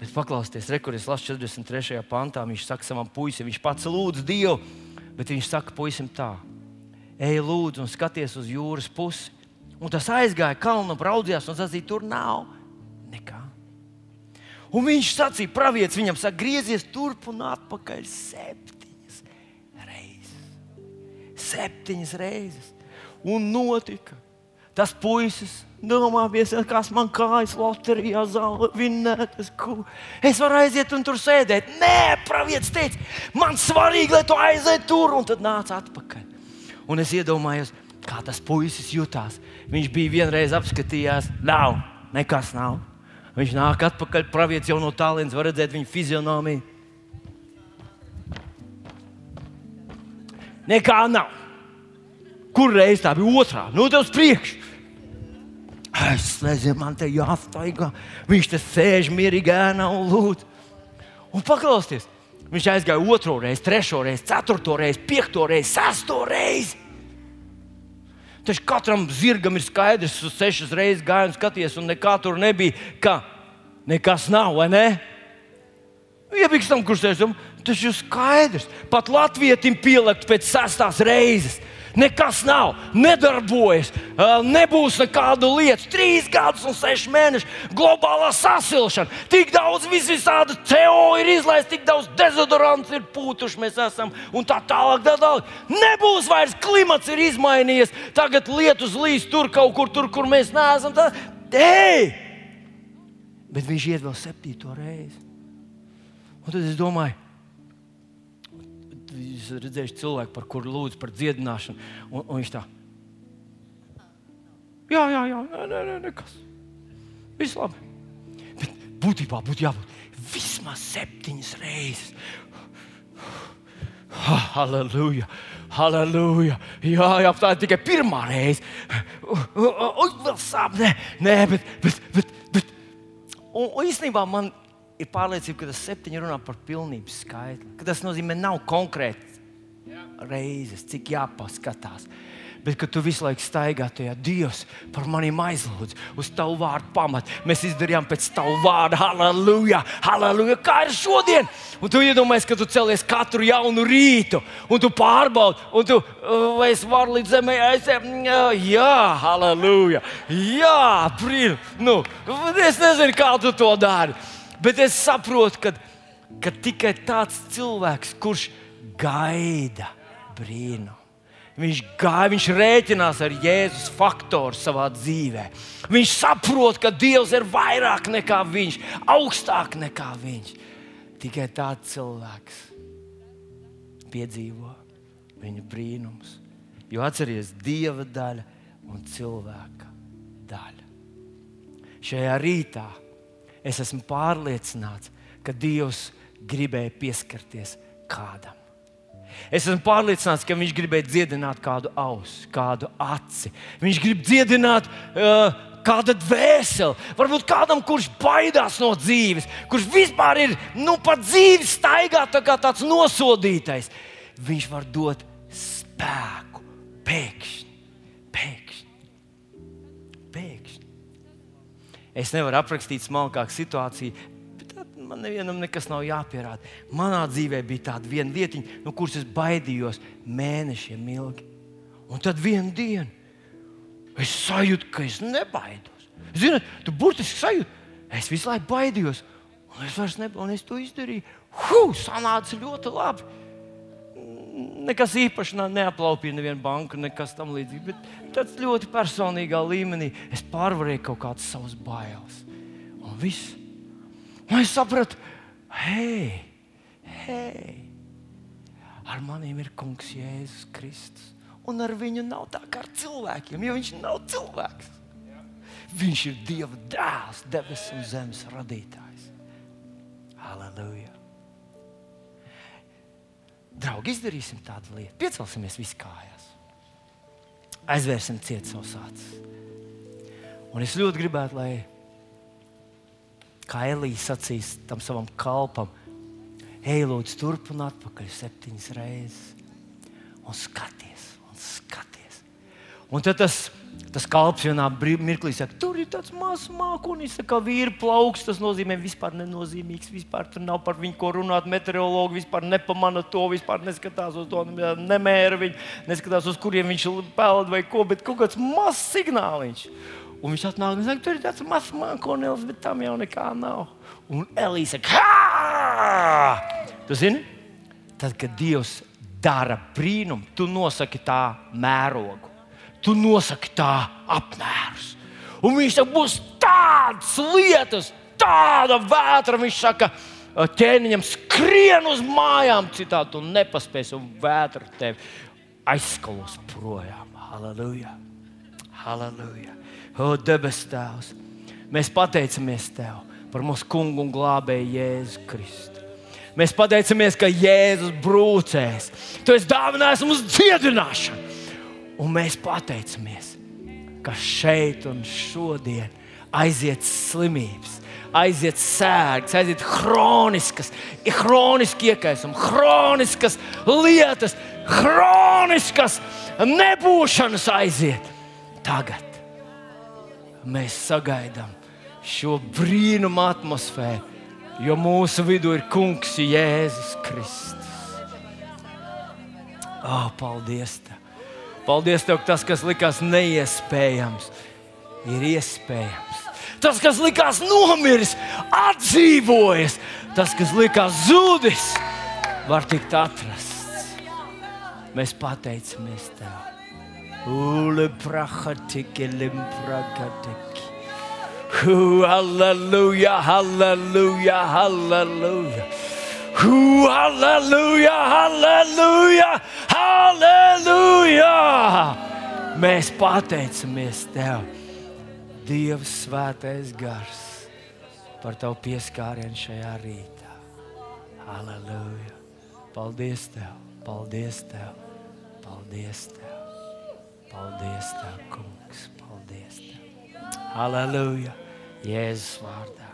Bet paklausieties, rekurors lasu 43. pantā. Viņš saka savam puisim, viņš pats lūdz Dievu, bet viņš saka puisim tā: Ej, lūdzu, un skaties uz jūras pusi. Un tas aizgāja kalnu, raudzījās un sacīja, tur nav nekā. Un viņš sacīja, pravietis viņam saka, griezies turp un atpakaļ septiņas reizes. Septiņas reizes. Un notika. Tas puisis domā, kas man kājas loterijā vinnētas. Es varu aiziet un tur sēdēt. Nē, pravietis teica, man svarīgi, lai tu aiziet tur un tad nāc atpakaļ. Un es iedomājos, kā tas puisis jutās. Viņš bija vienreiz apskatījās, nav, nekas nav. Viņš nāk atpakaļ, pravietis jau no tālienes var redzēt viņa fizionomiju. Nekā nav. Kur reiz tā bija otrā? Nu, tevis priekšā. Es nezinu, man te jāstaigā. Viņš te sēž mierīgi ēnā un lūdz. Un paklausieties, viņš aizgāja otro reizi, trešo reizi, ceturto reizi, piekto reizi, sesto reizi. Taču katram zirgam ir skaidrs, ka sešas reizes gāja un skaties, un nekā tur nebija. Ka nekas nav, vai ne? Iebikstam, kurš teica, tas ir skaidrs. Pat latvietim pielikt pēc sestās reizes. Nekas nav, nedarbojas, nebūs nekādu lietu. Trīs gadus un seši mēneši globālā sasilšana. Tik daudz visādi teoriju ir izlaists, tik daudz dezodorants ir pūtuši mēs esam un tā tālāk. Tā tālāk. Nebūs vairs klimats ir izmainījies. Tagad lietus līs tur kaut kur, tur, kur mēs neesam. Tā... Ei! Bet viņš iet vēl septīto reizi. Un tad es domāju, esmu redzējis cilvēku, par kuru lūdzu par dziedināšanu. Un, un viņš tā, jā, jā, jā, nē, nē, nē nekas. Viss labi. Bet būtībā būtu jābūt vismaz septiņas reizes. Halleluja! Halleluja! Jā, jā, tā ir tikai pirmā reize. Ui, vēl sāp, nē, nē bet, bet, bet, bet. Un, un īstenībā man ir pārliecība, ka tas septiņi runā par pilnības skaitli. Tas nozīmē, nav konkrēti reizes, cik jāpaskatās. Bet, kad tu visu laiku staigā tajā, Dievs, par maniem aizlūdz, uz tavu vārdu pamat. Mēs izdarījām pēc tavu vārdu, halleluja, halleluja, kā ir šodien. Un tu iedomājies, ka tu celies katru jaunu rītu, un tu pārbaudi, un tu, vai es varu līdz zemē aiziet. Jā, halleluja, jā, brīnum. Nu, es nezinu, kā tu to dari, bet es saprotu, ka, ka tikai tāds cilvēks, kurš gaida brīnumu. Viņš gāja, viņš rēķinās ar Jēzus faktoru savā dzīvē. Viņš saprot, ka Dievs ir vairāk nekā viņš, augstāk nekā viņš. Tikai tāds cilvēks piedzīvo viņa brīnums. Jo atcerieties, Dieva daļa un cilvēka daļa. Šajā rītā es esmu pārliecināts, ka Dievs gribēja pieskarties kādam. Es esmu pārliecināts, ka viņš gribēja dziedināt kādu ausu, kādu aci. Viņš grib dziedināt uh, kādu dvēseli. Varbūt kādam, kurš baidās no dzīves, kurš vispār ir nu, pat dzīves staigā tā kā tāds nosodītais. Viņš var dot spēku pēkšņi. Pēkšņi. pēkšņi. Es nevaru aprakstīt smalkāku situāciju, man nevienam nekas nav jāpierāda. Manā dzīvē bija tāda viena lietiņa, no kuras es baidījos mēnešiem ilgi. Un tad vienā dienā es sajūtu, ka es nebaidos. Ziniet, tu burtiski sajūti, es visu laiku baidījos. Un es vairs nebaidos, un es to izdarīju. Huh, sanāca ļoti labi. Nekas īpašs neaplaupīja nevienu banku, nekas tam līdzīgs. Bet tāds ļoti personīgā līmenī es pārvarēju kaut kādas savas bailes. Un viss Un es sapratu, hei, hei, ar maniem ir kungs Jēzus Kristus. Un ar viņu nav tā kā ar cilvēkiem, jo viņš nav cilvēks. Viņš ir Dieva dēls, debesu un zemes radītājs. Halleluja! Draugi, izdarīsim tādu lietu. Piecelsimies visi kājās. Aizvērsim ciet savus acis. Un es ļoti gribētu, lai kā Elīze sacīs tam savam kalpam, ej, lūdzu, turp un atpakaļ septiņas reizes. Un skaties, un skaties. Un tad tas Tas kalps vienā mirklī saka, tur ir tāds mazs mākslinieks, kā vīra plauks. Tas nozīmē, vispār nenozīmīgs. Vispār tur nav par viņu ko runāt. Meteorologi vispār nepamana to, vispār neskatās uz to, nemēra viņu, neskatās uz kuriem viņš peld vai ko, bet kaut kāds mazs signāliņš. Un viņš atnāk un saka, tur ir tāds mazs mākslinieks, bet tam jau nekā nav. Un Elīze saka, kā! Tu zini, tad, kad Dievs dara brīnumu, tu nosaki tā mērogu tu nosaki tā apmērus. Un viņš saka, būs tādas lietas, tāda vētra. Viņš saka, ķēniņam skrien uz mājām, citādi tu nepaspēsi, un vētra tevi aizskalos projām. Halleluja! Halleluja! O, debes Tēvs! Mēs pateicamies Tev par mūsu kungu un glābēju Jēzu Kristu. Mēs pateicamies, ka Jēzus brūcēs. Tu esi dāvinājis mums dziedināšanu. Un mēs pateicamies, ka šeit un šodien aiziet slimības, aiziet sērgas, aiziet chroniskas, chroniski iekaisumi, chroniskas lietas, chroniskas nebūšanas aiziet. Tagad mēs sagaidām šo brīnumu atmosfēru, jo mūsu vidū ir Kungs Jēzus Kristus. Oh, paldies! Tev. Paldies, Tev, tas, kas likās neiespējams, ir iespējams. Tas, kas likās nomiris, atdzīvojas. Tas, kas likās zudis, var tikt atrasts. Mēs pateicamies Tev. Ule prahatiki limpragatiki. Halleluja, halleluja, halleluja. Halleluja, halleluja, halleluja! Mēs pateicamies Tev, Dievs, Svētais Gars, par Tavu pieskārienu šajā rītā. Halleluja! Paldies Tev, paldies Tev, paldies Tev, paldies Tev, Kungs, paldies Tev! Halleluja! Jēzus vārdā!